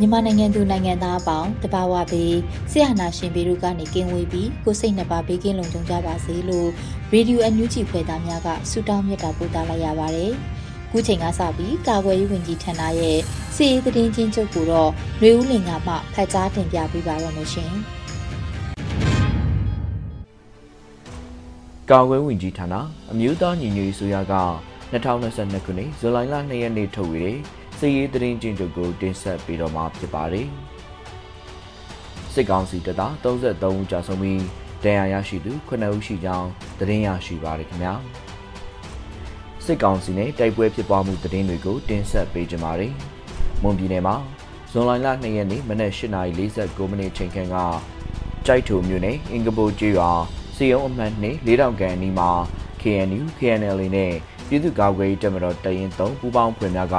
မြန်မာနိုင်ငံသူနိုင်ငံသားအပေါင်းတဘာဝပေးဆရာနာရှင်ပေတို့ကနေကင်းဝေးပြီးကိုစိတ်နှပါဘေးကင်းလုံခြုံကြပါစေလို့ရေဒီယိုအန်ယူဂျီဖွယ်သားများကဆုတောင်းမြတ်တာပို့သလိုက်ရပါတယ်။ခုချိန်ကစပြီးကာကွယ်ရေးဝန်ကြီးဌာနရဲ့စီရေးသတင်းချင်းချုပ်ကိုတော့ຫນွေဦးလင်ကမှဖတ်ကြားတင်ပြပေးပါရမရှင်။ကာကွယ်ဝင်ကြီးဌာနအမျိုးသားညီညွတ်ရေးဆိုရက2022ခုနှစ်ဇူလိုင်လ2ရက်နေ့ထုတ်ဝေတဲ့ စီရေးသတင်းချင်းချုပ်ကိုတင်ဆက်ပေးတော့မှာဖြစ်ပါတယ်။စစ်ကောင်စီတပ်သား33ဦးကြာဆုံးပြီးဒဏ်ရာရရှိသူ9ဦးရှိကြောင်းသတင်းရရှိပါရခင်ဗျာ။စစ်ကောင်စီနဲ့တိုက်ပွဲဖြစ်ပွားမှုသတင်းတွေကိုတင်ဆက်ပေးကြပါမယ်။မွန်ပြည်နယ်မှာဇွန်လလ2ရက်နေ့မနက်8:49မိနစ်ချိန်ခန့်ကကြိုက်ထုမြို့နယ်အင်္ဂဘိုကျေးရွာစီယုံအမှတ်2 4000ကန်အနီးမှာ KNU KNL နဲ့ပြည်သူ့ကာကွယ်ရေးတပ်မတော်တရင်3ပူးပေါင်းဖွဲ့များက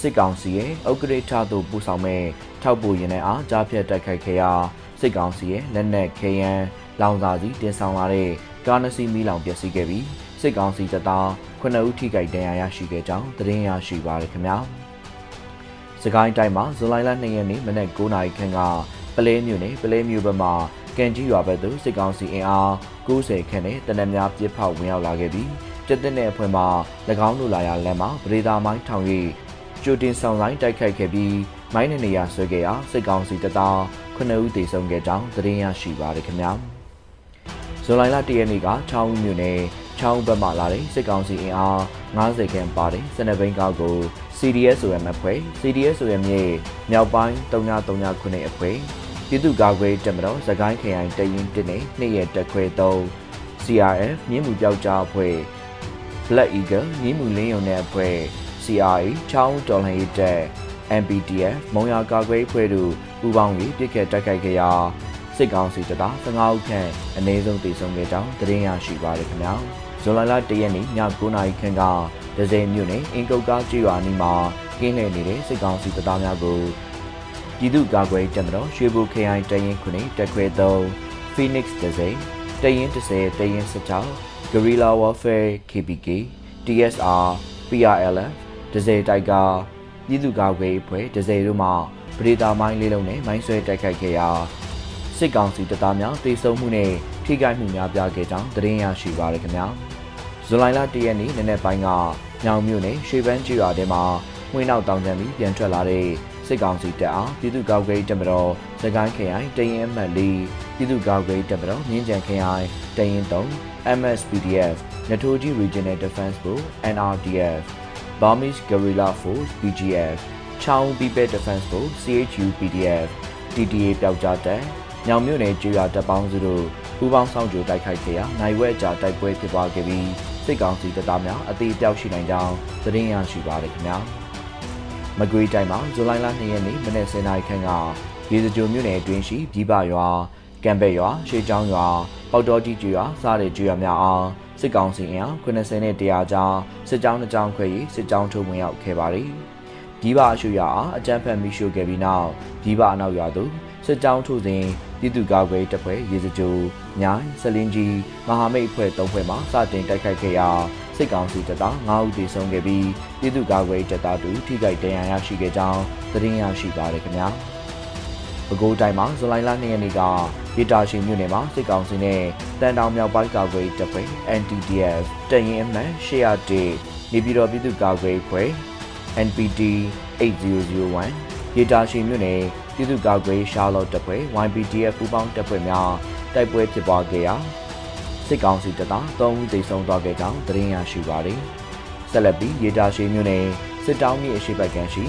စစ်ကောင်စီရဲ့ဥက္ကဋ္ဌသို့ပူဆောင်မဲ့ထောက်ပိုရင်နဲ့အားကြားဖြတ်တိုက်ခိုက်ခဲ့ရာစစ်ကောင်စီရဲ့လက်နက်ခဲယမ်းလောင်စာစီတင်ဆောင်လာတဲ့ကားနစီမီလောင်ပျက်စီးခဲ့ပြီးစစ်ကောင်စီတပ်သား9ဦးထိခိုက်ဒဏ်ရာရရှိခဲ့ကြောင်းသတင်းရရှိပါရခင်ဗျာ။စကိုင်းတိုင်းမှာဇူလိုင်လ2ရက်နေ့မနက်9:00နာရီခန့်ကပလဲမြို့နယ်ပလဲမြို့ဘက်မှာကန်ကြီးရွာဘက်သို့စစ်ကောင်စီအင်အား90ခန့်နဲ့တနက်များပြစ်ဖောက်ဝင်ရောက်လာခဲ့ပြီးတက်တဲ့အဖွဲ့မှ၎င်းတို့လာရလမ်းမှာပရိသာမိုင်းထောင်၍ ကြိုတင်ဆောင်ဆိုင်တိုက်ခိုက်ခဲ့ပြီးမိုင်းနေနေရဆွဲခဲ့ရာစစ်ကောင်စီတပ်သား9ဦးသေဆုံးခဲ့ကြောင်းသတင်းရရှိပါရခင်ဗျာဇွန်လလ1ရက်နေ့ကချောင်းမြို့နယ်ချောင်းဘက်မှလာတဲ့စစ်ကောင်စီအင်အား90ခန့်ပါတဲ့စနဘိန်းကားကို CDSOM အဖွဲ့ CDSOM ရဲ့မြောက်ပိုင်း3939ခုနှစ်အဖွဲ့ပြည်သူ့ကာကွယ်တပ်မတော်စကိုင်းခရိုင်တရင်1နဲ့နှစ်ရက်တက်ခွဲ3 CRF မြင်းမှုပြောက်ကြားအဖွဲ့ Black Eagle မြင်းမှုလင်းယုံတဲ့အဖွဲ့ CRA ချောင်းတော်လှန်ရေးတပ် MPDF မုံရကာကွယ်ဖွဲ့တို့ပူးပေါင်းပြီးပြစ်ခတ်တိုက်ခိုက်ခဲ့ရာစစ်ကောင်စီတပ်သား15ဦးခန့်အနည်းဆုံးတေဆုံးခဲ့ကြောင်းသတင်းရရှိပါရခင်ဗျာဇွန်လလ1ရက်နေ့ည9:00နာရီခန့်ကဒဇယ်မြို့နယ်အင်ကုတ်ကားကျွော်အနီးမှာကင်းလှည့်နေတဲ့စစ်ကောင်စီတပ်သားများကိုပြည်သူ့ကာကွယ်တပ်မတော်ရွှေဘိုခရိုင်တရင်ခုနှစ်တက်ခွဲ3 Phoenix ဒဇယ်တရင်30တရင်16 Guerrilla Warfare KPK TSR PRLF ဒဇယ်တိုက်ကပြည်သူ့ကာကွယ်အဖွဲ့ဒဇယ်တို့မှပရိသာမိုင်းလေးလုံးနဲ့မိုင်းဆွဲတိုက်ခိုက်ခဲ့ရာစစ်ကောင်စီတပ်သားများတေဆုံးမှုနဲ့ထိခိုက်မှုများပြားခဲ့ကြောင်းသတင်းရရှိပါရခင်ဗျာဇူလိုင်လ၁ရက်နေ့နနက်ပိုင်းကညောင်မြို့နယ်ရွှေပန်းကျွာထဲမှာမှွေနောက်တောင်ကျမ်းပြီးပြန်ထွက်လာတဲ့စစ်ကောင်စီတပ်အားပြည်သူ့ကာကွယ်တပ်မတော်စကိုင်းခရိုင်တရင်အမှတ်၄ပြည်သူ့ကာကွယ်တပ်မတော်မြင်းကြံခရိုင်တရင်3 MSPDF နထိုးကြီး Regional Defense Force NRDF Burmese Guerrilla Force BGF ချောင်း People Defense Force CHU PDF TTA ပျောက်ကြားတပ်ညောင်မြို့နယ်ကျွော်တပ်ပေါင်းစုတို့ပူးပေါင်းဆောင်ကြိုတိုက်ခိုက်ခဲ့ရာနိုင်ဝဲကြာတိုက်ပွဲဖြစ်ပွားခဲ့ပြီးစစ်ကောင်စီတပ်သားများအသေးပြောက်ရှိနိုင်ကြောင်းသတင်းရရှိပါရခင်ဗျာမကွေးတိုင်းမှာဇူလိုင်လ2ရက်နေ့မနေ့10:00နာရီခန့်ကရေစကြိုမြို့နယ်အတွင်းရှိပြည်ပရွာကံဘက်ရွာရှေးချောင်းရွာပေါတော်တီကျွာစားတဲ့ကျွာများအား စစ်ကောင်စီအင်အား90နဲ့100ကြားစစ်ကြောင်းတစ်ကြောင်းခွဲ၍စစ်ကြောင်းထုတ်ဝင်ရောက်ခဲ့ပါသည်။ဒီပါအရှုရအားအကြမ်းဖက်မိရှုခဲ့ပြီးနောက်ဒီပါအနောက်ရွာသို့စစ်ကြောင်းထုတ်စဉ်ပြည်သူ့ကာကွယ်တပ်ဖွဲ့ရေစကြိုညာဆလင်းကြီးမဟာမိတ်အဖွဲ့၃ဖွဲ့မှစတင်တိုက်ခိုက်ခဲ့ရာစစ်ကောင်စီတပ်သား9ဦးသေဆုံးခဲ့ပြီးပြည်သူ့ကာကွယ်တပ်သား2ထိခိုက်ဒဏ်ရာရရှိခဲ့ကြောင်းသတင်းရရှိပါရခင်ဗျာ။ ပဲခူးတိုင်းမှာဇူလိုင်လ2ရက်နေ့ကဒေတာရှိမြို့နယ်မှာစစ်ကောင်စီနဲ့တန်တောင်မြောက်ပိုင်းကာကွယ်တပ်ဖွဲ့ NTDF တရင်အမှန်801နေပြည်တော်ပြည်သူ့ကာကွယ်ဖွဲ့ NPT 8001ဒေတာရှိမြို့နယ်ပြည်သူ့ကာကွယ်ရှာလော့တပ်ဖွဲ့ YPDF ပူးပေါင်းတပ်ဖွဲ့များတိုက်ပွဲဖြစ်ပွားခဲ့ရာစစ်ကောင်စီတပ်သား3ဦးသေဆုံးသွားခဲ့ကြောင်းသတင်းရရှိပါတယ်။ဆက်လက်ပြီးရေတာရှိမြို့နယ်စစ်တောင်းမြေအရှိတ်ကန်ရှိ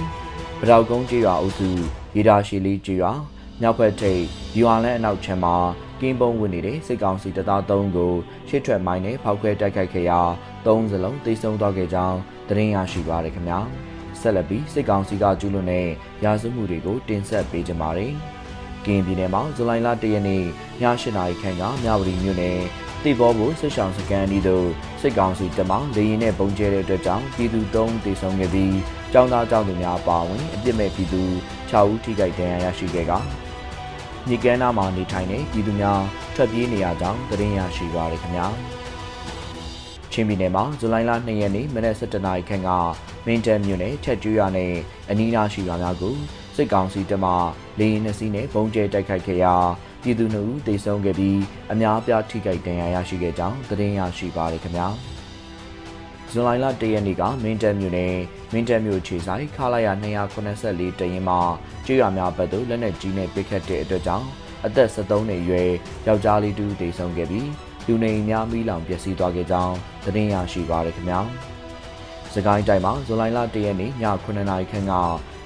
ဗတောက်ကုန်းကျေးရွာအုပ်စု ရေတာရှိလေးကျေးရွာမြောက်ဘက်ထိပ်ဒီဝါလန်အနောက်ခြမ်းမှာကင်းပုံဝင်နေတဲ့စစ်ကောင်စီတပ်သား3ကိုရှစ်ထွက်မိုင်းနဲ့ဖောက်ခွဲတိုက်ခိုက်ခဲ့ရာ3စလုံးသေဆုံးသွားခဲ့ကြောင်းသတင်းရရှိပါရခင်ဗျာဆက်လက်ပြီးစစ်ကောင်စီကကျူးလွန်တဲ့ရာဇဝမှုတွေကိုတင်ဆက်ပေးကြပါမယ်။ကင်းပြည်နယ်မှာဇူလိုင်လ၁ရက်နေ့ည8:00နာရီခန့်ကမြဝတီမြို့နယ်တိဘောကိုစစ်ဆောင်စကန်ဒီတို့စစ်ကောင်စီတပ်မှလေရင်နဲ့ပုံကျဲတဲ့အတွက်ကြောင့်ပြည်သူ၃သေဆုံးခဲ့ပြီးကျောင်းသားကျောင်းသူများပါဝင်အပြစ်မဲ့ပြည်သူ 6ဦးထိခိုက်ဒဏ်ရာရရှိခဲ့ကမြေကမ်းနားမှာနေထိုင်တဲ့ပြည်သူများထွက်ပြေးနေရကြောင်းသတင်းရရှိပါရခင်ဗျာချင်းပြည်နယ်မှာဇူလိုင်လ2ရက်နေ့မနက်7:00နာရီခန့်ကမင်းတပ်မြို့နယ်ချက်ကျွေးရနဲ့အနီးနားရှိရွာများကိုစစ်ကောင်စီတပ်မှလေရင်နှစီးနဲ့ပုံကျဲတိုက်ခိုက်ခဲ့ရာပြည်သူနှုတ်တေဆုံးခဲ့ပြီးအများအပြားထိခိုက်ဒဏ်ရာရရှိခဲ့ကြောင်းသတင်းရရှိပါရခင်ဗျာ ဇူလိုင်လ၁ရက်နေ့ကမင်းတပ်မြို့နယ်မင်းတပ်မြို့ခြေဆိုင်ခလာရ284တရင်မှာကျွော်များဘက်သို့လက်နက်ကြီးနဲ့ပစ်ခတ်တဲ့အတွက်ကြောင့်အသက်73နှစ်အရွယ်ယောက်ျားလေးတူတေဆုံးခဲ့ပြီးလူနေများမိလောင်ပျက်စီးသွားခဲ့ကြောင်းသတင်းရရှိပါရခင်ဗျာစကိုင်းတိုင်းမှာဇူလိုင်လ၁ရက်နေ့ည9:00နာရီခန့်က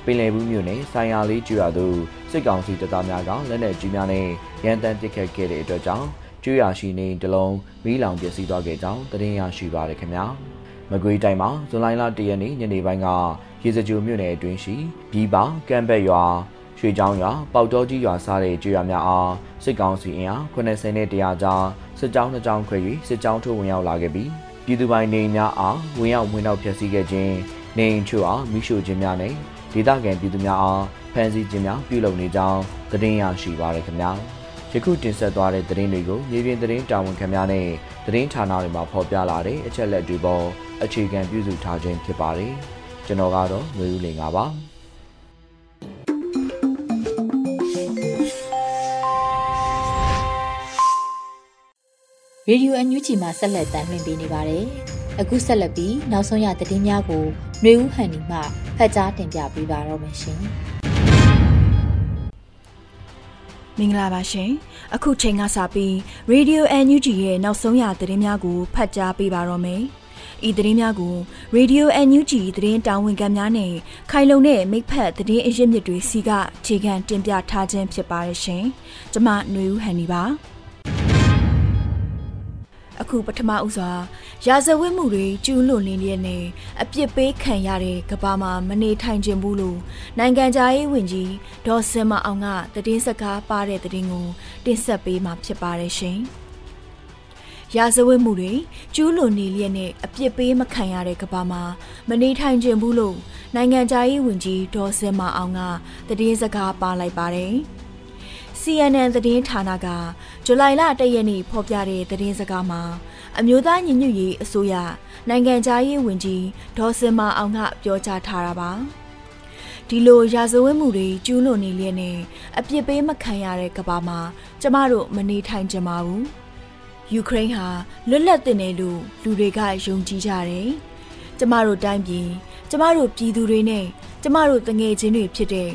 ပင်လယ်ဘူးမြို့နယ်ဆိုင်ရာလေးကျွော်သူစစ်ကောင်စီတပ်သားများကလက်နက်ကြီးများနဲ့ရန်တမ်းပစ်ခတ်ခဲ့တဲ့အတွက်ကြောင့်ကျွော်ရှိနေတလုံးမီးလောင်ပျက်စီးသွားခဲ့ကြောင်းသတင်းရရှိပါရခင်ဗျာ မကွေးတိုင်းမှာဇွန်လ1ရက်နေ့ညနေပိုင်းကရေစကြိုမြို့နယ်အတွင်းရှိပြီးပါကမ်းဘက်ရွာရွှေချောင်းရွာပေါတော်ကြီးရွာစားတဲ့ကျွော်များအားစစ်ကောင်စီအင်အား80နဲ့100ကြားစစ်ကြောင်းနှစ်ကြောင်းခွဲ၍စစ်ကြောင်းထိုးဝင်ရောက်လာခဲ့ပြီးပြည်သူပိုင်နေများအားဝင်ရောက်ဝင်ရောက်ဖျက်ဆီးခဲ့ခြင်းနေအိမ်ချို့အားမိရှို့ခြင်းများနဲ့ဒေသခံပြည်သူများအားဖမ်းဆီးခြင်းများပြုလုပ်နေကြောင်းသတင်းရရှိပါရခင်ဗျာ ယခုတင်ဆက်သွားတဲ့သတင်းတွေကိုမြေပြင်သတင်းတာဝန်ခံများနဲ့သတင်းဌာနတွေမှာဖော်ပြလာတဲ့အချက်လက်တွေပေါ်အခြေခံပြုစုထားခြင်းဖြစ်ပါတယ်ကျွန်တော်ကတော့မျိုးဦးလင်ပါရေဒီယိုအန်ယူဂျီမှာဆက်လက်တင်ပြနေပါတယ်။အခုဆက်လက်ပြီးနောက်ဆုံးရသတင်းများကိုຫນွေဦးဟန်နီမှဖတ်ကြားတင်ပြပေးပါတော့မယ်ရှင်။ မင်္ဂလာပါရှင်။အခုချိန်ကစပြီး Radio NUG ရဲ့နောက်ဆုံးရသတင်းများကိုဖတ်ကြားပေးပါတော့မယ်။ဤသတင်းများကို Radio NUG သတင်းတာဝန်ခံများနဲ့ခိုင်လုံတဲ့မိဖက်သတင်းအရင်းမြစ်တွေစီကခြေခံတင်ပြထားခြင်းဖြစ်ပါရရှင်။ကျွန်မຫນွေဦးဟန်နီပါ။ အခုပထမဦးစွာရာဇဝတ်မှုတွေကျူးလွန်နေလျက်နဲ့အပြစ်ပေးခံရတဲ့ကဘာမှာမနေထိုင်ခြင်းဘူးလို့နိုင်ငံသားရေးဝန်ကြီးဒေါ်စင်မအောင်ကတည်င်းစကားပါတဲ့တည်င်းကိုတင်ဆက်ပေးမှာဖြစ်ပါတယ်ရှင်။ရာဇဝတ်မှုတွေကျူးလွန်နေလျက်နဲ့အပြစ်ပေးမခံရတဲ့ကဘာမှာမနေထိုင်ခြင်းဘူးလို့နိုင်ငံသားရေးဝန်ကြီးဒေါ်စင်မအောင်ကတည်င်းစကားပါလိုက်ပါတယ်။ CNN သတင်းဌာနက ဇူလိုင်လ၁ရက်နေ့ဖော်ပြတဲ့သတင်းစကားမှာအမျိုးသားညီညွတ်ရေးအစိုးရနိုင်ငံခြားရေးဝန်ကြီးဒေါ်စင်မာအောင်ကပြောကြားထားတာပါဒီလိုရာဇဝတ်မှုတွေကျူးလွန်နေလျက်နဲ့အပြစ်ပေးမခံရတဲ့ကဘာမှာကျမတို့မနေထိုင်ကြပါဘူးယူကရိန်းဟာလွတ်လပ်တဲ့နယ်လို့လူတွေကယုံကြည်ကြတယ်ကျမတို့တိုင်းပြည်ကျမတို့ပြည်သူတွေနဲ့ကျမတို့တငယ်ချင်းတွေဖြစ်တဲ့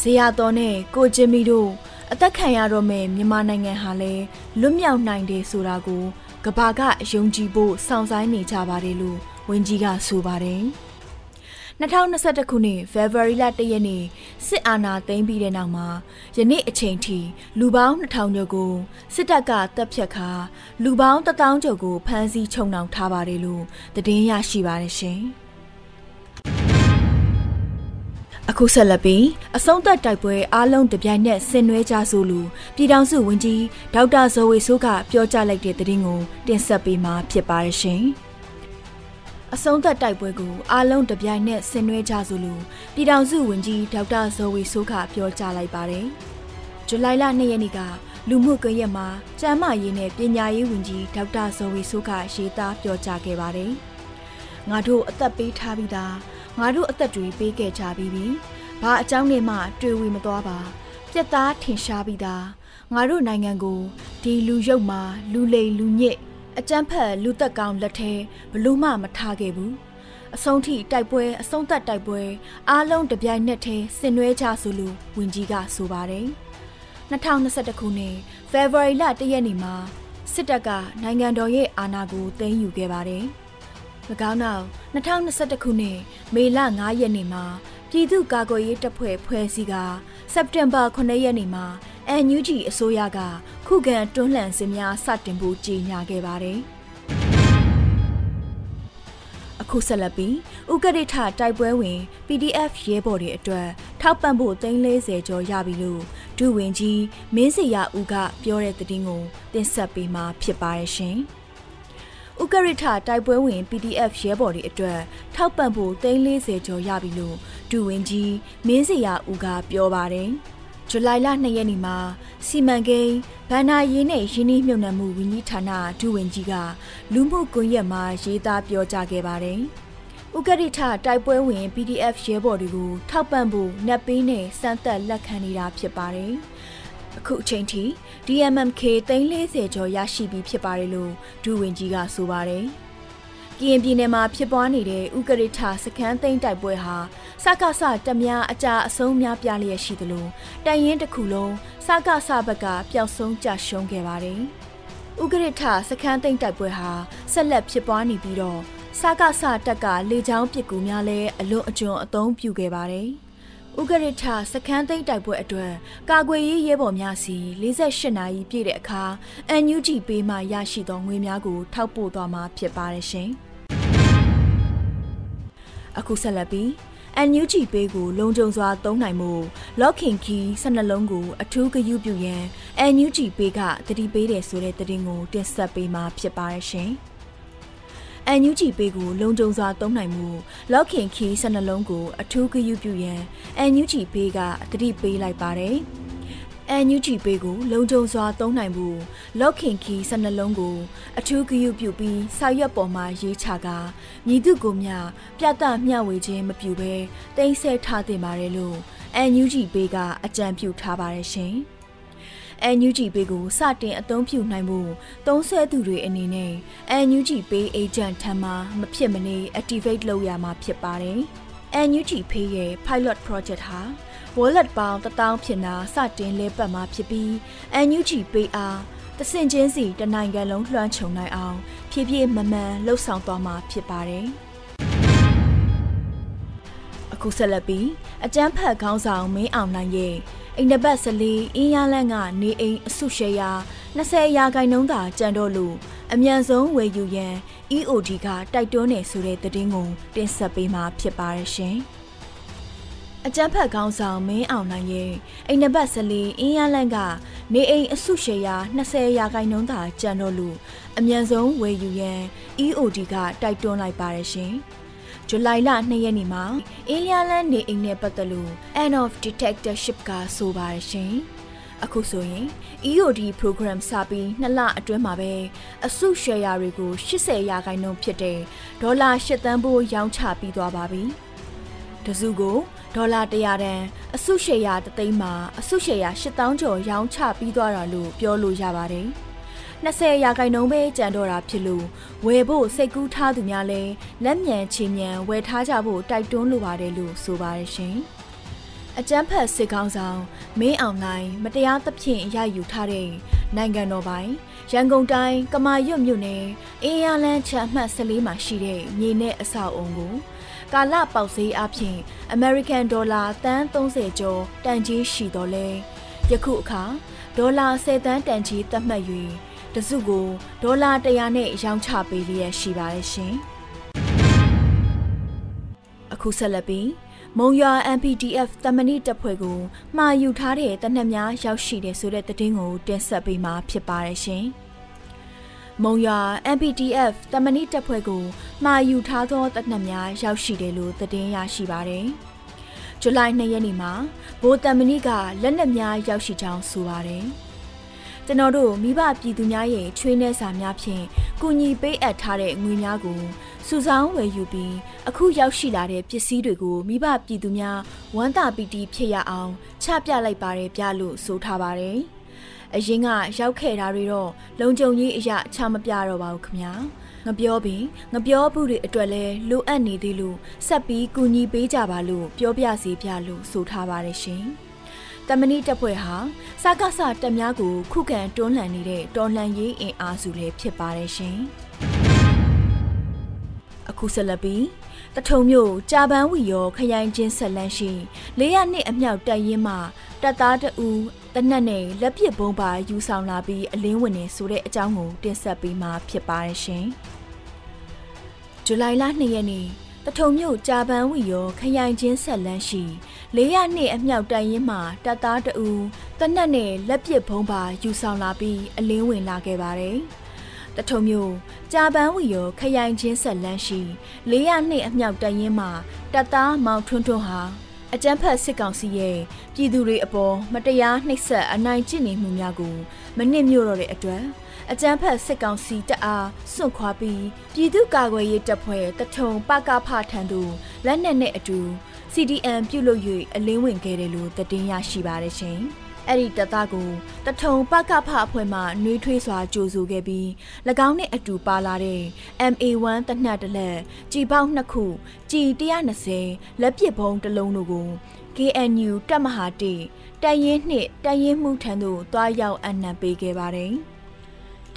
ဇေယျတော်နဲ့ကိုကျင်းမီတို့ အသက်ခံရတော့မဲ့မြန်မာနိုင်ငံဟာလည်းလွတ်မြောက်နိုင်တယ်ဆိုတာကိုကဘာကယုံကြည်ဖို့စောင့်ဆိုင်းနေကြပါတယ်လို့ဝန်ကြီးကဆိုပါတယ်2021ခုနှစ်ဖေဖော်ဝါရီလ1ရက်နေ့စစ်အာဏာသိမ်းပြီးတဲ့နောက်မှာယနေ့အချိန်ထိလူပေါင်း2000ကျော်ကိုစစ်တပ်ကတပ်ဖြတ်ခါလူပေါင်း1000ကျော်ကိုဖမ်းဆီးချုပ်နှောင်ထားပါတယ်လို့သတင်းရရှိပါတယ်ရှင်။ အခုဆက်လက်ပြီးအဆုံးသက်တိုက်ပွဲအားလုံးတပြိုင်နက်ဆင်နွှဲကြဆိုလူပြည်ထောင်စုဝန်ကြီးဒေါက်တာဇော်ဝေဆိုးကပြောကြားလိုက်တဲ့သတင်းကိုတင်ဆက်ပေးမှာဖြစ်ပါရရှင်။အဆုံးသက်တိုက်ပွဲကိုအားလုံးတပြိုင်နက်ဆင်နွှဲကြဆိုလူပြည်ထောင်စုဝန်ကြီးဒေါက်တာဇော်ဝေဆိုးကပြောကြားလိုက်ပါတယ်။ဇူလိုင်လ2ရက်နေ့ကလူမှုကွန်ရက်မှာကျန်းမာရေးနဲ့ပညာရေးဝန်ကြီးဒေါက်တာဇော်ဝေဆိုးကရေးသားပြောကြားခဲ့ပါတယ်။ငါတို့အသက်ပေးထားပြီးသား ငါတို့အသက်တွေပေးခဲ့ကြပြီးပြီ။ဘာအကြောင်းနဲ့မှတွေ့ဝေမသွားပါ။ဘပြက်သားထင်ရှားပြီးသားငါတို့နိုင်ငံကိုဒီလူရုပ်မှာလူလိမ်လူညစ်အကြမ်းဖက်လူသက်ကောင်းလက်ထဲဘလို့မှမထားခဲ့ဘူးအဆုံးထိတိုက်ပွဲအဆုံးသက်တိုက်ပွဲအားလုံးတပြိုင်နက်တည်းဆင်နွှဲကြဆိုလို့ဝင်ကြီးကဆိုပါတယ်2021ခုနှစ်ဖေဖော်ဝါရီလ1ရက်နေ့မှာစစ်တပ်ကနိုင်ငံတော်ရဲ့အာဏာကိုသိမ်းယူခဲ့ပါတယ်၎ င်းနောက်2021ခုနှစ်မေလ9ရက်နေ့မှာပြည်သူ့ကာကွယ်ရေးတပ်ဖွဲ့ဖွဲ့စည်းကစက်တင်ဘာ9ရက်နေ့မှာ NUG အစိုးရကခုခံတွန်းလှန်စစ်များစတင်ဖို့ကြေညာခဲ့ပါတယ်။အခုဆက်လက်ပြီးဥက္ကဋ္ဌတိုက်ပွဲဝင် PDF ရဲဘော်တွေအတွက်ထောက်ပံ့ဖို့340ကျော်ရပြီလို့ဒုဝန်ကြီးမင်းစရာဦးကပြောတဲ့သတင်းကိုတင်ဆက်ပေးမှာဖြစ်ပါတယ်ရှင်။ ဥက္ကဋ္ဌတိုက်ပွဲဝင် PDF ရဲဘော်တွေအတွက်ထောက်ပံ့ဖို့340ကျော်ရပြီလို့ဒုဝန်ကြီးမင်းစရာဦးကပြောပါတယ်။ဇူလိုင်လ2ရက်နေ့မှာစီမံကိန်းဗန္နာရေးနဲ့ရင်းနှီးမြှုပ်နှံမှုဝန်ကြီးဌာနဒုဝန်ကြီးကလူမှုကွန်ရက်မှာရေးသားပြောကြားခဲ့ပါတယ်။ဥက္ကဋ္ဌတိုက်ပွဲဝင် PDF ရဲဘော်တွေကိုထောက်ပံ့ဖို့နှက်ပေးနဲ့စမ်းသပ်လက်ခံနေတာဖြစ်ပါတယ်။အခုအချိန်ထိ DMMK 340ကျော်ရရှိပြီဖြစ်ပါတယ်လို့ဒုဝန်ကြီးကဆိုပါတယ်။ကရင်ပြည်နယ်မှာဖြစ်ပွားနေတဲ့ဥကရိထစခန်းသိမ်းတိုက်ပွဲဟာစကားဆတများအကြအဆုံးများပြလျက်ရှိသလိုတိုင်ရင်တစ်ခုလုံးစကားဆဘက်ကပျောက်ဆုံးကြရှုံးခဲ့ပါတယ်။ဥကရိထစခန်းသိမ်းတိုက်ပွဲဟာဆက်လက်ဖြစ်ပွားနေပြီးတော့စကားဆတက်ကလေကြောင်းပစ်ကူများလည်းအလွန်အကျွံအသုံးပြုခဲ့ပါတယ်။ ဥကရိထစခန်းသိမ်းတိုက်ပွဲအတွက်ကာကွယ်ရေးရဲဘော်များစီ48နာရီပြည့်တဲ့အခါ NUG ပေးမှရရှိသောငွေများကိုထောက်ပို့သွားမှာဖြစ်ပါတယ်ရှင်။အခုဆက်လက်ပြီး NUG ပေးကိုလုံခြုံစွာသုံးနိုင်မှု locking key 12လုံးကိုအထူးဂရုပြုရန် NUG ပေးကတတိပေးတယ်ဆိုတဲ့သတင်းကိုတင်ဆက်ပေးမှာဖြစ်ပါရရှင်။ NUG ပေးကိုလုံခြုံစွာသုံးနိုင်မှု locking key 12လုံးကိုအထူးဂရုပြုရန် NUG ပေးကတတိပေးလိုက်ပါတယ်။ NUG ပေးကိုလုံခြုံစွာသုံးနိုင်ဖို့ locking key 12လုံးကိုအထူးဂရုပြုပြီးစာရွက်ပေါ်မှာရေးချကာမြည်သူကိုမျှပြသမျှဝေခြင်းမပြုဘဲတင်ဆက်ထားတင်ပါတယ်လို့ NUG ပေးကအကြံပြုထားပါတယ်ရှင်။ NUG ပေးကိုစတင်အသုံးပြုနိုင်မှုသုံးဆဲသူတွေအနေနဲ့ NUG ပေး agent ထံမှမဖြစ်မနေ activate လုပ်ရမှာဖြစ်ပါတယ်။ NUG ဖေးရဲ့ pilot project ဟာ wallet ပေါင်း1000ဖြစ်နာစတင်လဲပတ်မှာဖြစ်ပြီး NUG ပေးအားတဆင့်ချင်းစီတနိုင်ငံလုံးလွှမ်းခြုံနိုင်အောင်ဖြည်းဖြည်းမမှန်လှုပ်ဆောင်သွားမှာဖြစ်ပါတယ်။အခုဆက်လက်ပြီးအကျန်းဖတ်ခေါင်းဆောင်မင်းအောင်နိုင်ရဲ့ အိမ်နဘတ်စလေးအင်းရလန့်ကနေအိမ်အစုရှယ်ယာ20ရာခိုင်နှုန်းသာကျန်တော့လို့အမြန်ဆုံးဝယ်ယူရန် EOD ကတိုက်တွန်းနေဆိုတဲ့သတင်းကိုတင်ဆက်ပေးမှာဖြစ်ပါတယ်ရှင်။အကြမ်းဖက်ကောင်းဆောင်မင်းအောင်နိုင်ရဲ့အိမ်နဘတ်စလီအင်းရလန့်ကနေအိမ်အစုရှယ်ယာ20ရာခိုင်နှုန်းသာကျန်တော့လို့အမြန်ဆုံးဝယ်ယူရန် EOD ကတိုက်တွန်းလိုက်ပါတယ်ရှင်။ ဇူလိုင်လ2ရက်နေ့မှာအင်းလျာလန်နေအိမ်နဲ့ပတ်သက်လို့ End of Detectorship ကဆိုပါတယ်ရှင်။အခုဆိုရင် EOD program စပြီးနှစ်လအတွင်းမှာပဲအစုရှယ်ယာတွေကို80ရာခိုင်နှုန်းဖြစ်တဲ့ဒေါ်လာ8သန်းဖိုးရောင်းချပြီးသွားပါပြီ။တစုကိုဒေါ်လာ100တန်အစုရှယ်ယာတသိန်းမှာအစုရှယ်ယာ8000ကျော်ရောင်းချပြီးသွားတာလို့ပြောလို့ရပါတယ်။ 20ရာခိုင်နှုန်းပဲကျန်တော့တာဖြစ်လို့ဝယ်ဖို့စိတ်ကူးထားသူများလည်းလက်မြန်ချေမြန်ဝယ်ထားကြဖို့တိုက်တွန်းလိုပါတယ်လို့ဆိုပါတယ်ရှင်။အကြမ်းဖက်စစ်ကောင်းဆောင်မင်းအောင်နိုင်မတရားသဖြင့်ရယူထားတဲ့နိုင်ငံတော်ပိုင်ရန်ကုန်တိုင်းကမာရွတ်မြို့နယ်အေးရလန်းချအမှတ်14မှာရှိတဲ့မြေနဲ့အဆောက်အုံကိုကာလပေါက်ဈေးအပြင် American ဒေါ်လာတန်း30ကျော်တန်ကြီးရှိတော်လဲယခုအခါဒေါ်လာ10တန်းတန်ကြီးသတ်မှတ်၍ တစုကိုဒေါ်လာ100နဲ့ရောင်းချပေးလျက်ရှိပါတယ်ရှင်အခုဆက်လက်ပြီးမုံရွာ MPDF တမဏိတပ်ဖွဲ့ကိုမှာယူထားတဲ့တနက်များရောက်ရှိတယ်ဆိုတဲ့သတင်းကိုတင်ဆက်ပေးမှာဖြစ်ပါတယ်ရှင်။မုံရွာ MPDF တမဏိတပ်ဖွဲ့ကိုမှာယူထားသောတပ်နှက်များရောက်ရှိတယ်လို့သတင်းရရှိပါတယ်။ဇူလိုင်2ရက်နေ့မှာဘိုးတမဏိကလက်နက်များရောက်ရှိကြောင်းဆိုပါတယ်။ ကျွန်တော်တို့မိဘပြည်သူများရဲ့ချွေးနှဲစာများဖြင့်ကူညီပေးအပ်ထားတဲ့ငွေများကိုစစုဆောင်းဝယ်ယူပြီးအခုရောက်ရှိလာတဲ့ပစ္စည်းတွေကိုမိဘပြည်သူများဝမ်းသာပီတိဖြစ်ရအောင်ချပြလိုက်ပါတယ်ပြလို့ဆိုထားပါတယ်။အရင်ကရောက်ခဲ့တာတွေတော့လုံခြုံရေးအရာချမပြတော့ပါဘူးခင်ဗျာ။ငပြောပင်ငပြောဘူးတွေအတွက်လဲလိုအပ်နေသေးလို့ဆက်ပြီးကူညီပေးကြပါလို့ပြောပြစီပြလို့ဆိုထားပါတယ်ရှင်။ တမဏိတပ်ဖွဲ့ဟာစကားဆတက်များကိုခုခံတွန်းလှန်နေတဲ့တော်လှန်ရေးအင်အားစုလည်းဖြစ်ပါတယ်ရှင်။အခုဆက်လက်ပြီးတထုံမြို့ကြာပန်းဝီရောခရိုင်ချင်းဆက်လန်းရှိ၄ရနှစ်အမြောက်တပ်ရင်းမှတပ်သားတအူတနက်နဲ့လက်ပစ်ဘုံပါယူဆောင်လာပြီးအလင်းဝင်နေဆိုတဲ့အကြောင်းကိုတင်ဆက်ပေးမှာဖြစ်ပါတယ်ရှင်။ဇူလိုင်လ2ရက်နေ့ တထုံမြို့ကြာပန်းဝီရောခရိုင်ချင်းဆက်လန်းရှိ၄ရနှစ်အမြောက်တပ်ရင်းမှတပ်သားတအူတနက်နဲ့လက်ပစ်ဘုံပါယူဆောင်လာပြီးအလင်းဝင်လာခဲ့ပါတယ်။တထုံမျိုးကြာပန်းဝီရောခရိုင်ချင်းဆက်လန်းရှိ402အမြောက်တရင်မှာတပ်သားမောင်ထွန်းထွန်းဟာအကြမ်းဖက်စစ်ကောင်စီရဲ့ပြည်သူတွေအပေါ်မတရားနှိပ်စက်အနိုင်ကျင့်နေမှုများကိုမနစ်မြို့တော့တဲ့အတွက် အကြမ်းဖက်စစ်ကောင်စီတပ်အားစွန့်ခွာပြီးပြည်သူ့ကာကွယ်ရေးတပ်ဖွဲ့တထုံပကဖထံသို့လက်နက်နဲ့အတူ CDM ပြုလုပ်၍အလင်းဝင်ခဲ့တယ်လို့သတင်းရရှိပါတယ်ရှင်။အဲ့ဒီတပ်သားကိုတထုံပကဖအဖွဲ့မှနှွေးထွေးစွာကြိုဆိုခဲ့ပြီး၎င်းနဲ့အတူပါလာတဲ့ MA1 တနတ်တလက်ကြီ ပေါက်နှစ်ခုကြီ120လက်ပစ်ဘုံတစ်လုံးတို့ကို KNU တပ်မဟာတေတိုင်ရင်နှစ်တိုင်ရင်မှုထံသို့တွားရောက်အနံပေးခဲ့ပါတယ်။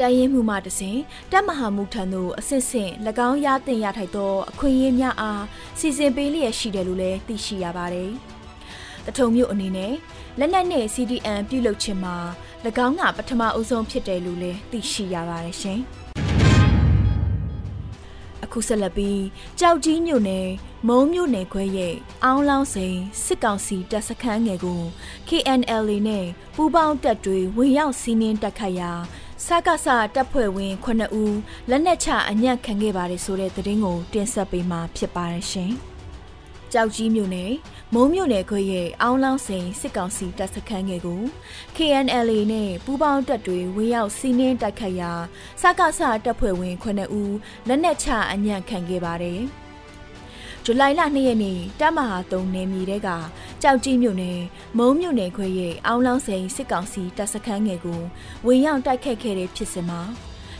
တိုင်ရင်မှုမှတစဉ်တပ်မဟာမှုထံသို့အစစ်စစ်၎င်းရတင်ရထိုက်သောအခွင့်အရေးများအားစီစဉ်ပေးလျက်ရှိတယ်လို့လည်းသိရှိရပါတယ်။တထုံမြို့အနေနဲ့လက်နက်နဲ့ CDN ပြုလုပ်ခြင်းမှာ၎င်းကပထမအဦးဆုံးဖြစ်တယ်လို့လည်းသိရှိရပါတယ်ရှင်။အခုဆက်လက်ပြီးကြောက်ကြီးမြို့နယ်မုံမြို့နယ်ခွဲရဲ့အောင်းလောင်းစိန်စစ်ကောင်စီတပ်စခန်းငယ်ကို KNLA နဲ့ပူးပေါင်းတပ်တွေဝင်ရောက်စီးနင်းတက်ခတ်ရာ စကားစတပ်ဖွဲ့ဝင်9ဦးလက်နက်ချအညံ့ခံခဲ့ပါတယ်ဆိုတဲ့သတင်းကိုတင်ဆက်ပေးမှာဖြစ်ပါတယ်ရှင်။ကြောက်ကြီးမြို့နယ်မုံမြို့နယ်ခွဲရဲ့အောင်းလောင်းစိန်စစ်ကောင်စီတပ်စခန်းငယ်ကို KNLA နဲ့ပူးပေါင်းတပ်တွေဝင်ရောက်စီးနင်းတိုက်ခိုက်ရာစကားစတပ်ဖွဲ့ဝင်9ဦးလက်နက်ချအညံ့ခံခဲ့ပါတယ်။ ဇူလိုင်လ2ရက်နေ့တပ်မဟာ3နယ်မြေတဲကကြောက်ကြီးမြို့နယ်မုံမြို့နယ်ခွဲရဲ့အောင်းလောင်းစိန်စစ်ကောင်စီတပ်စခန်းငယ်ကိုဝင်ရောက်တိုက်ခတ်ခဲ့တဲ့ဖြစ်စဉ်မှာ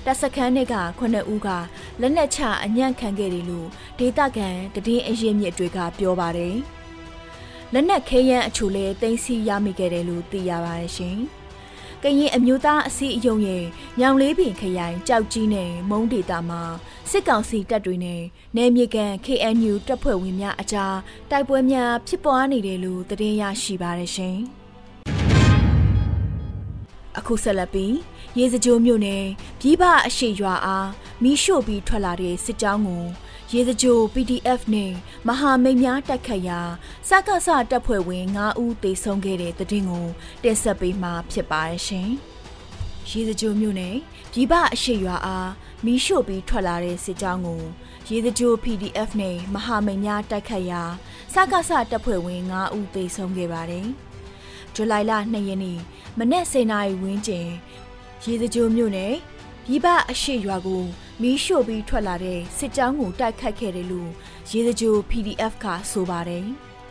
တပ်စခန်းတွေက9ဦးကလက်နက်ချအညံ့ခံခဲ့တယ်လို့ဒေသခံတည်င်းအရင်မြစ်တွေကပြောပါတယ်။လက်နက်ခဲယမ်းအချို့လည်းတင်စီရမိခဲ့တယ်လို့သိရပါတယ်ရှင်။ ကရင်အမျိုးသားအစည်းအရုံးရဲ့ညောင်လေးပင်ခရိုင်ကြောက်ကြီးနယ်မုံဒေတာမှာစစ်ကောင်စီတပ်တွေနဲ့နယ်မြေကန် KNU တပ်ဖွဲ့ဝင်များအကြားတိုက်ပွဲများဖြစ်ပွားနေတယ်လို့သတင်းရရှိပါတယ်ရှင်။အခုဆက်လက်ပြီးရေစကြိုမြို့နယ်ပြည်ပအရှိရွာအားမီးရှို့ပြီးထွက်လာတဲ့စစ်ကြောင်းကို ရေစကြို PDF နဲ့မဟာမိတ်များတိုက်ခတ်ရာစကစတပ်ဖွဲ့ဝင်9ဦးသေဆုံးခဲ့တဲ့တဲ့တင်ကိုတင်ဆက်ပေးမှာဖြစ်ပါတယ်ရှင်။ရေစကြိုမြို့နယ်ပြည်ပအရှိရွာအားမီးရှို့ပြီးထွက်လာတဲ့စစ်ကြောင်းကိုရေစကြို PDF နဲ့မဟာမိတ်များတိုက်ခတ်ရာစကစတပ်ဖွဲ့ဝင်9ဦးသေဆုံးခဲ့ပါတယ်။ဇူလိုင်လ2ရက်နေ့မနက်10:00နာရီဝန်းကျင်ရေစကြိုမြို့နယ်ပြည်ပအရှိရွာကို မီးရှို့ပြီးထွက်လာတဲ့စစ်ကြောင်းကိုတိုက်ခတ်ခဲ့တယ်လို့ရေစကြို PDF ကဆိုပါတယ်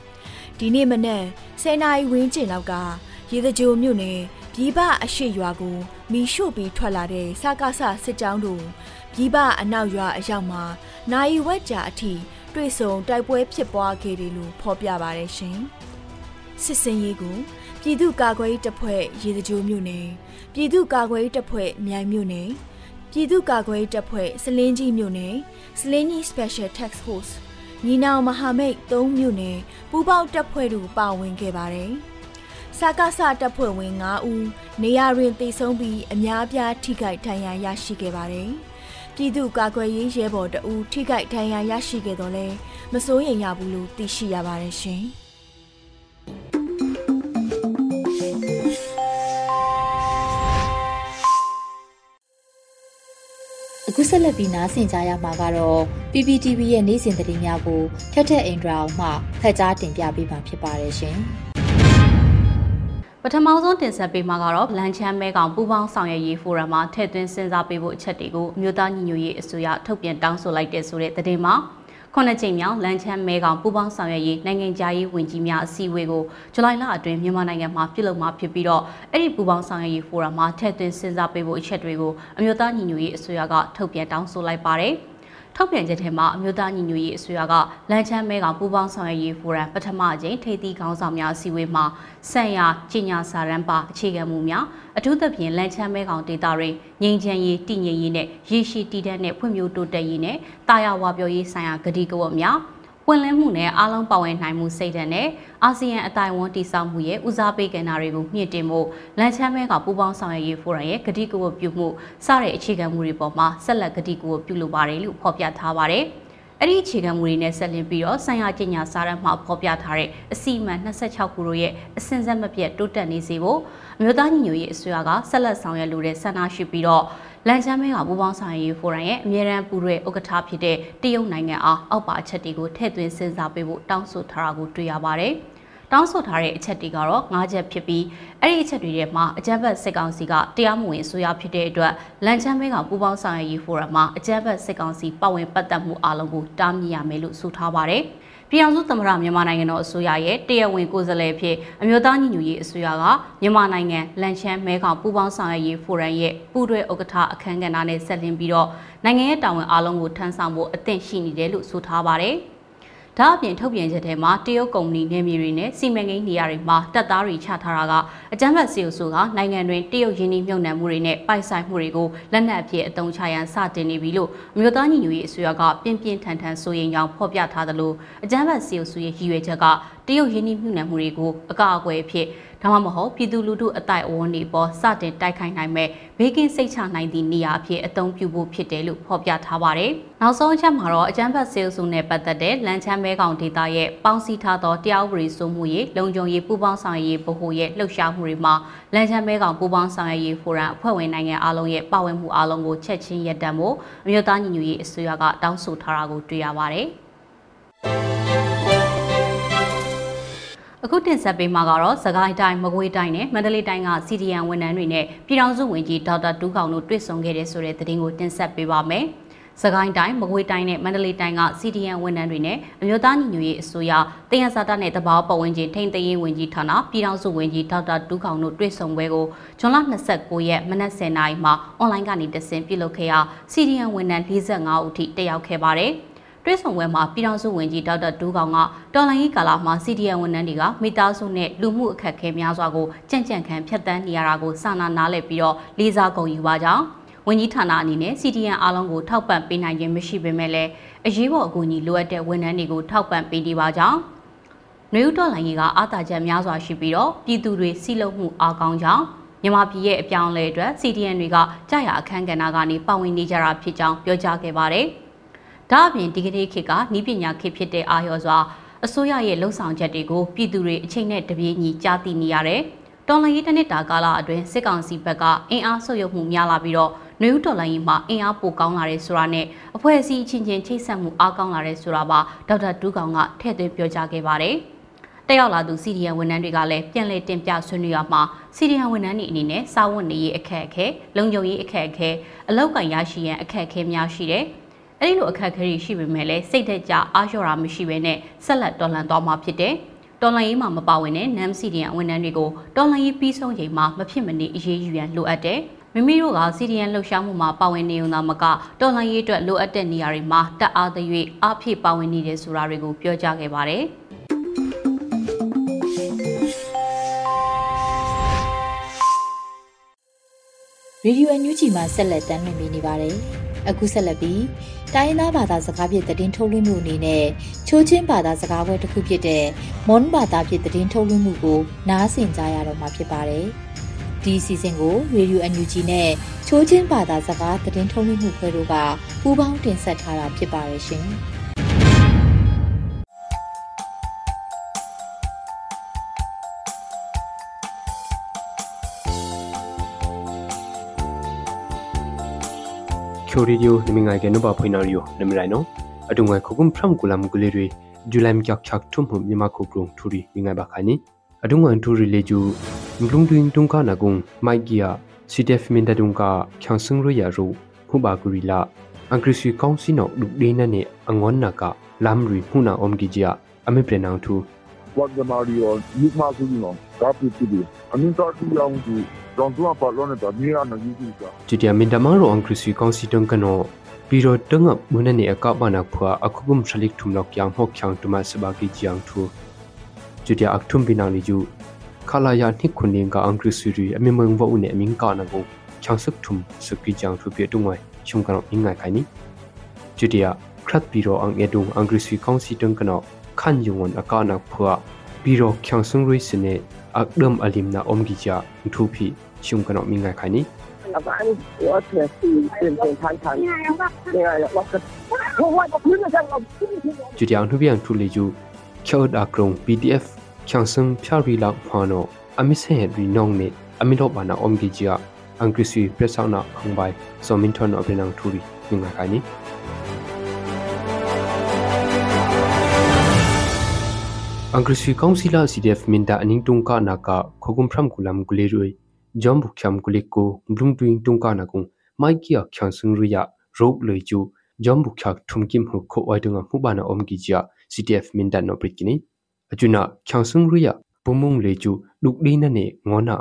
။ဒီနေ့မနက်10:00နာရီဝန်းကျင်လောက်ကရေစကြိုမြို့နယ်ပြည်ပအရှိရွာကိုမီးရှို့ပြီးထွက်လာတဲ့စကားဆစစ်ကြောင်းတို့ပြည်ပအနောက်ရွာအရောက်မှာနိုင်ဝက်ကြာအထိတွေ့ဆုံတိုက်ပွဲဖြစ်ပွားခဲ့တယ်လို့ဖော်ပြပါတယ်ရှင်။စစ်စင်ရေးကိုပြည်သူ့ကာကွယ်ရေးတပ်ဖွဲ့ရေစကြိုမြို့နယ်ပြည်သူ့ကာကွယ်ရေးတပ်ဖွဲ့မြိုင်မြို့နယ် ပြည်သူ့ကာကွယ်ရေးတပ်ဖွဲ့စလင်းကြီးမြို့နယ်စလင်းကြီး Special Task Force ညီနောင်မဟာမိတ်၃မြို့နယ်ပူးပေါင်းတပ်ဖွဲ့တို့ပါဝင်ခဲ့ပါတယ်။စကားစတပ်ဖွဲ့ဝင်9ဦးနေရာတွင်တည်ဆုံပြီးအများအပြားထိခိုက်ဒဏ်ရာရရှိခဲ့ပါတယ်။ပြည်သူ့ကာကွယ်ရေးရဲဘော်တအူးထိခိုက်ဒဏ်ရာရရှိခဲ့တော့လဲမစိုးရိမ်ရဘူးလို့သိရှိရပါတယ်ရှင်။ အခုဆက်လက်ပြီးနားဆင်ကြရမှာကတော့ PPTV ရဲ့နေ့စဉ်သတင်းများကိုထက်ထက်အင်ဒရာအောင်မှဖတ်ကြားတင်ပြပေးမှာဖြစ်ပါတယ်ရှင်။ပထမဆုံးတင်ဆက်ပေးမှာကတော့လန်ချမ်းမဲကောင်ပူပေါင်းဆောင်ရွက်ရေးဖိုရမ်မှာထည့်သွင်းစဉ်းစားပေးဖို့အချက်တွေကိုအမျိုးသားညီညွတ်ရေးအစိုးရထုတ်ပြန်တောင်းဆိုလိုက်တဲ့ဆိုတဲ့သတင်းမှာ ခုနှစ်ကြိမ်မြောက်လန်ချမ်းမဲကောင်ပူပေါင်းဆောင်ရွက်ရေးနိုင်ငံခြားရေးဝန်ကြီးများအစည်းအဝေးကိုဇူလိုင်လအတွင်းမြန်မာနိုင်ငံမှာပြုလုပ်မှာဖြစ်ပြီးတော့အဲ့ဒီပူပေါင်းဆောင်ရွက်ရေးဖိုရမ်မှာထည့်သွင်းစဉ်းစားပေးဖို့အချက်တွေကိုအမျိုးသားညီညွတ်ရေးအစိုးရကထုတ်ပြန်တောင်းဆိုလိုက်ပါတယ်။ ထုတ်ပြန်ချက်ထဲမှာအမျိုးသားညီညွတ်ရေးအစိုးရကလန်ချမ်းမဲကောင်ပူးပေါင်းဆောင်ရွက်ရေးဖိုရမ်ပထမအကြိမ်ထိပ်သီးခေါင်းဆောင်များအစည်းအဝေးမှာဆန်ရကြီးညာစာရန်ပါအခြေခံမှုများအထူးသဖြင့်လန်ချမ်းမဲကောင်ဒေတာတွေငြိမ်းချမ်းရေးတည်ငြိမ်ရေးနဲ့ရရှိတည်တဲ့နဲ့ဖွံ့ဖြိုးတိုးတက်ရေးနဲ့တာယာဝါပြောရေးဆိုင်ရာဂတိကဝတ်များ ပွင့်လင်းမှုနဲ့အားလုံးပါဝင်နိုင်မှုစိတ်ဓာတ်နဲ့အာဆီယံအတိုင်းဝန်တည်ဆောက်မှုရဲ့ဦးစားပေးကဏ္ဍတွေကိုမြင့်တင်ဖို့လန်ချမ်းမဲကပူးပေါင်းဆောင်ရွက်ရေးဖိုရမ်ရဲ့ဂတိကဝတ်ပြုမှုစတဲ့အခြေခံမှုတွေပေါ်မှာဆက်လက်ဂတိကဝတ်ပြုလုပ်ပါတယ်လို့ဖော်ပြထားပါတယ်။အဲ့ဒီအခြေခံမူတွေနဲ့ဆက်လင်းပြီးတော့ဆိုင်ရာကျညာစာရန်မှာဖော်ပြထားတဲ့အစီအမံ26ခုတို့ရဲ့အစဉ်ဆက်မပြတ်တိုးတက်နေစေဖို့အမျိုးသားညီညွတ်ရေးအစိုးရကဆက်လက်ဆောင်ရွက်လိုတဲ့ဆန္ဒရှိပြီးတော့ လန်ချမ်းမဲကပူပေါင်းဆောင်ရွက်ရေးဖိုရမ်ရဲ့အမြဲတမ်းပူရဲဥက္ကဋ္ဌဖြစ်တဲ့တရုတ်နိုင်ငံအားအောက်ပါအချက်တွေကိုထည့်သွင်းစဉ်းစားပေးဖို့တောင်းဆိုထားတာကိုတွေ့ရပါတယ်။တောင်းဆိုထားတဲ့အချက်တွေကတော့၅ချက်ဖြစ်ပြီးအဲ့ဒီအချက်တွေထဲမှာအကြမ်းဖက်စစ်ကောင်စီကတရားမဝင်ဆိုရဖြစ်တဲ့အတွက်လန်ချမ်းမဲကပူပေါင်းဆောင်ရွက်ရေးဖိုရမ်မှာအကြမ်းဖက်စစ်ကောင်စီပတ်ဝင်ပတ်သက်မှုအလုံးကိုတားမြစ်ရမယ်လို့ဆိုထားပါတယ်။ ပြည်အောင်စုသမ္မတမြန်မာနိုင်ငံတော်အစိုးရရဲ့တရားဝင်ကိုယ်စားလှယ်ဖြစ်အမျိုးသားညီညွတ်ရေးအစိုးရကမြန်မာနိုင်ငံလန်ချမ်းမဲခေါင်ပူးပေါင်းဆောင်ရွက်ရေးဖိုရမ်ရဲ့ပူးတွဲဥက္ကဋ္ဌအခမ်းကဏ္ဍနဲ့ဆက်လင်းပြီးတော့နိုင်ငံရဲ့တာဝန်အလုံးကိုထမ်းဆောင်ဖို့အသင့်ရှိနေတယ်လို့ဆိုထားပါတယ်။ ဒါအပြင်ထုတ်ပြန်ချက်ထဲမှာတရုတ်ကုမ္ပဏီနယ်မြေတွေနဲ့စီမံကိန်းနေရာတွေမှာတပ်သားတွေချထားတာကအကြမ်းဖက်စီအုပ်စုကနိုင်ငံတွင်တရုတ်ရင်းနှီးမြှုပ်နှံမှုတွေနဲ့ပိုက်ဆိုင်မှုတွေကိုလက်နက်အဖြစ်အသုံးချရန်စတင်နေပြီလို့အမျိုးသားညီညွတ်ရေးအစိုးရကပြင်းပြင်းထန်ထန်စိုးရိမ်ကြောင်းဖော်ပြထားသလိုအကြမ်းဖက်စီအုပ်စုရဲ့ရည်ရွယ်ချက်ကတရုတ်ရင်းနှီးမြှုပ်နှံမှုတွေကိုအကာအကွယ်ဖြစ် ဒါမှမဟုတ်ပြည်သူလူထုအတိုက်အဝန်းတွေပေါ်စတင်တိုက်ခိုက်နိုင်မဲ့ဘေးကင်းစိတ်ချနိုင်သည့်နေရာအဖြစ်အသုံးပြုဖို့ဖြစ်တယ်လို့ဖော်ပြထားပါတယ်။နောက်ဆုံးအချက်မှာတော့အကြမ်းဖက်ဆေးစုနဲ့ပတ်သက်တဲ့လန်ချမ်းမဲကောင်ဒေတာရဲ့ပေါင်းစည်းထားသောတရားဥပဒေစိုးမှုရေးလုံခြုံရေးပူးပေါင်းဆောင်ရွက်ရေးဗဟိုရဲ့လှုပ်ရှားမှုတွေမှာလန်ချမ်းမဲကောင်ပူးပေါင်းဆောင်ရွက်ရေးဖိုရမ်အဖွဲ့ဝင်နိုင်ငံအလုံးရဲ့ပါဝင်မှုအလုံးကိုချက်ချင်းရပ်တန့်ဖို့အမျိုးသားညီညွတ်ရေးအစိုးရကတောင်းဆိုထားတာကိုတွေ့ရပါတယ်။ အခုတင်ဆက်ပေးမှာကတော့စကိုင်းတိုင်းမကွေးတိုင်းနဲ့မန္တလေးတိုင်းက CDN ဝန်ထမ်းတွေနဲ့ပြည်ထောင်စုဝန်ကြီးဒေါက်တာတူးကောင်တို့တွေ့ဆုံခဲ့တဲ့ဆိုတဲ့သတင်းကိုတင်ဆက်ပေးပါမယ်။စကိုင်းတိုင်းမကွေးတိုင်းနဲ့မန္တလေးတိုင်းက CDN ဝန်ထမ်းတွေနဲ့အမျိုးသားညီညွတ်ရေးအစိုးရတယံဇာတနဲ့တဘာပဝန်းကျင်ထိန်းသိမ်းရေးဝန်ကြီးဌာနပြည်ထောင်စုဝန်ကြီးဒေါက်တာတူးကောင်တို့တွေ့ဆုံပွဲကိုဇွန်လ29ရက်မနက်10:00နာရီမှာအွန်လိုင်းကနေတဆင့်ပြုလုပ်ခဲ့ရာ CDN ဝန်ထမ်း45ဦးထိတက်ရောက်ခဲ့ပါတယ်။ တွဲဆောင်ပွဲမှာပြည်ထောင်စုဝန်ကြီးဒေါက်တာဒူးကောင်ကတော်လိုင်းကြီးကာလာမှာ CDN ဝန်ထမ်းတွေကမိသားစုနဲ့လူမှုအခက်အခဲများစွာကိုကြံ့ကြံ့ခံဖျက်ဆီးနေရတာကိုစာနာနားလည်ပြီးတော့လေးစားကုန်ယူပါကြောင်းဝန်ကြီးဌာနအနေနဲ့ CDN အားလုံးကိုထောက်ပံ့ပေးနိုင်ခြင်းမရှိပေမဲ့လည်းအရေးပေါ်အကူအညီလိုအပ်တဲ့ဝန်ထမ်းတွေကိုထောက်ပံ့ပေးနေပါကြောင်းနယူးတော်လိုင်းကြီးကအာသာချက်များစွာရှိပြီးတော့ပြည်သူတွေစီလုံးမှုအားကောင်းကြောင်းမြန်မာပြည်ရဲ့အပြောင်းအလဲအတွက် CDN တွေကကြာရအခန်းကဏ္ဍကနေပါဝင်နေကြတာဖြစ်ကြောင်းပြောကြားခဲ့ပါတယ်။ ဒါအပြင်ဒီကနေ့ခေတ်ကဤပညာခေတ်ဖြစ်တဲ့အာရော်စွာအစိုးရရဲ့လှုံ့ဆော်ချက်တွေကိုပြည်သူတွေအချိန်နဲ့တပြေးညီကြားသိနေရတယ်။တော်လှန်ရေးတစ်နှစ်တာကာလအတွင်းစစ်ကောင်စီဘက်ကအင်အားဆုပ်ယုပ်မှုများလာပြီးတော့နယူးတော်လှန်ရေးမှာအင်အားပိုကောင်းလာတယ်ဆိုတာနဲ့အဖွဲ့အစည်းချင်းချင်းချိတ်ဆက်မှုအားကောင်းလာတယ်ဆိုတာပါဒေါက်တာဒူးကောင်ကထည့်သွင်းပြောကြားခဲ့ပါတယ်။တက်ရောက်လာသူစီဒီယန်ဝန်ထမ်းတွေကလည်းပြန်လည်တင်ပြဆွေးနွေးရမှာစီဒီယန်ဝန်ထမ်းတွေအနေနဲ့စာဝတ်နေရေးအခက်အခဲလုံခြုံရေးအခက်အခဲအလောက်ကန်ရရှိရန်အခက်အခဲများရှိတယ်။ အဲ့ဒီလိုအခက်အခဲတွေရှိပေမဲ့လည်းစိတ်သက်ကြအားလျော့တာမရှိဘဲနဲ့ဆက်လက်တော်လှန်သွားမှာဖြစ်တယ်။တော်လှန်ရေးမှာမပါဝင်တဲ့နမ်စီဒီယန်ဝန်ထမ်းတွေကိုတော်လှန်ရေးပြီးဆုံးချိန်မှာမဖြစ်မနေအရေးယူရန်လိုအပ်တယ်။မိမိတို့ကစီဒီယန်လှုပ်ရှားမှုမှာပါဝင်နေုံသာမကတော်လှန်ရေးအတွက်လိုအပ်တဲ့နေရာတွေမှာတက်အားသရွေ့အားဖြည့်ပါဝင်နေတယ်ဆိုတာတွေကိုပြောကြားခဲ့ပါတယ်။ရေဒီယိုအန်ယူဂျီမှာဆက်လက်တင်ပြနေပါတယ်။အခုဆက်လက်ပြီး တိုင်းသားဘာသာစကားဖြင့်သတင်းထုတ်လွှင့်မှုအနေနဲ့ချိုးချင်းဘာသာစကားပွဲတစ်ခုဖြစ်တဲ့မွန်ဘာသာဖြင့်သတင်းထုတ်လွှင့်မှုကိုနားဆင်ကြရတော့မှာဖြစ်ပါတယ်။ဒီစီစဉ်ကိုရေဒီယိုအန်ယူဂျီနဲ့ချိုးချင်းဘာသာစကားသတင်းထုတ်လွှင့်မှုခွဲတို့ကပူးပေါင်းတင်ဆက်ထားတာဖြစ်ပါတယ်ရှင်။ ချိုရီဒီယိုနမငိုင်ကနဘဖွိနာရီယိုနမရိုင်နောအတုံငွယ်ခုကုမ်ဖရမ်ကူလမ်ကူလီရီဂျူလမ်ချက်ချက်ထုံမှုမြမခုကရုံထူရီမိငိုင်ဘာခိုင်နီအတုံငွယ်ထူရီလေကျူ mlung duing tungka nagung mai gia CTF minda dungka kyangsung ro ya ro phuba kurila angkrisi kaunsi no dukde na ne angon na ka lam ri huna om gi ja ame prenang thu ဝတ်ကမာရီယော ယူမာကူနောကာပီတီဒီအမင်းတော်တူရောင်းသူတောင်တူပါလောနေတာမြေရနယူကူက Judia mindama ro angkrisi kaunsi tungka no biro tanga muna ne aka bana phwa akugum shalik ขันยงอนอากานักพัวปีรอกขังสงรุยสเนอักเดิมอลิมนาอมกิจาทูพีชุมกันอมีไงคานี้อาการว่าเถื่อนสีเป็นเป็นทันทันยังไงว่าเพราะว่าพื้นจะเราจุดอย่างทุกอย่างทุเลจูเขียวดากรง PDF ขังสงพิารวีลักพานออมิเซเฮดรีนองเนอมิโลบานาอมกิจาอังกฤษวีเพรสซาวนาขังใบสมินทอนอเปนังทูรีมีไงคานี้ ဖရမ်ကူလမ်ဂူလီရွေဂျမ်ဘူချမ်ကူလီကိုဘလုံတွင်တုံကနာကုံမိုက်ကီယချန်စံရီယာရော့လေကျူဂျမ်ဘူခါထုံကိမ်ဟုခိုဝိုင်တုံမှုဘာနာအုံဂီဂျာ CTF မင်တာနိုပရစ်ကီနီအကျွနာချန်စံရီယာပုံမုံလေကျူလုကဒီနနေငေါနာ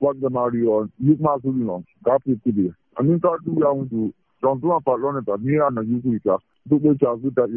လမ်ရီဂျုံဖိမှုနာအုံဂီဂျာငမီနိုပရစ်ကီနီတော့ဘာပဲဒီသုံးနေရနေချက်ပြီးမှပြစ်ဆန်ရတာလေဒီခွန်တူတုံနေရအော့ပစ်ပြီးအမိကနာနေရဝတ်ကမာရီယောယူမာကူနောကာပီတီဒီအမင်းတော်တူရောင်းသူတောင်တူပါလောနေတာမြေရနယူကူကဒုက္ခချာကူတရ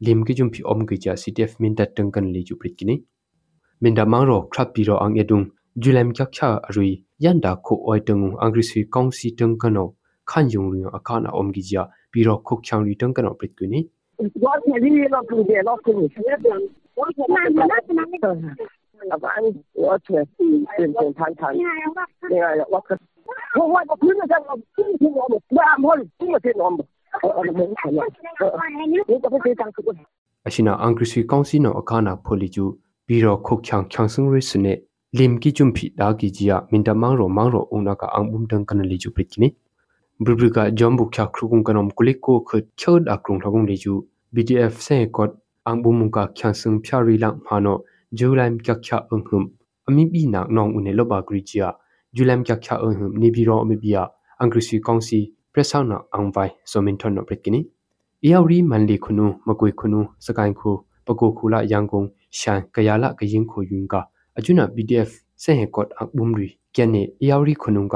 lim ki jum phi om gi cha ctf minta tangkan le chu prit kini minta mang ro khrap pi ro ang edung julam kyak kha arui yanda kho oi tangu ang krisi kaunsi tangkan no khan yung ri akana om gi ja pi ro khok khyang ri tangkan no prit kini 我天天老公的老公的，我天天老板，我确实认真谈谈，那个我可我我我真的想我今天我们我俺们今天我们 ashina angkriswi kaunsi no akana pholi chu biro khok chang changsung ri sne lim ki chum phi da gi jia minda mang ro mang ro una ka angbum dang kan li chu prikini brubri ka jombu kya khrugung kanom kulik ko khot chod akrung thagong li chu bdf se kot angbum ka changsung phya ri lang ma no julaim kya kya anghum ami bi nak nong une loba gri jia julaim kya kya anghum ni biro ami bia angkriswi kaunsi presang na ang vai somin thon no prit kini အယောက်ရီမန်လီခုနုမကွေခုနုစကိုင်းခုပကိုခုလာယန်ကုံရှန်ကရလာကရင်ခုယွင်ကအကျွနာ PDF ဆေဟေကော့အဘုံရီကျန်နေအယောက်ရီခုနုက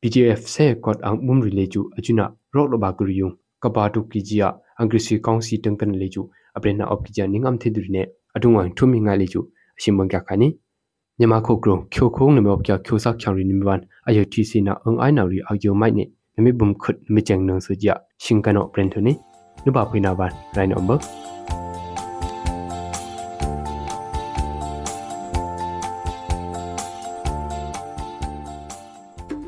ချန်စန်ဖြာလာရှလီကိုခဒအဒမ်ဘီကကိဂျာအနိနောပရချီနီအင်္ဂရိစီကောင်စီနောအာနာရူဘရကနာဒုံကနာအခဆုဘေဘီလောက်ကျခုခုလာကချင်းရခိုင်လာတနင်ဒိုင်ကျတျာအင်္ဂရိစီကောင်စီအန်ဝိုင်ရီအမေအုံနာကနေပြည်တော်ခုံက PDF ဆေကော့အန်ဘုံရီလေကျူအကျွနာရော့လဘာဂရီယုံကဘာတုကီဂျီယာ angrisi kaunsi tengkan leju aprena opkija ningam thidrine adungwa thumi nga leju ashimang kya khani nyama khokro khyo khong ne mopkya khyo sak khyang ri nimban ayo tc na ang ai na ri agyo mai ne nami bum khut mi cheng nang su ja shingkano pren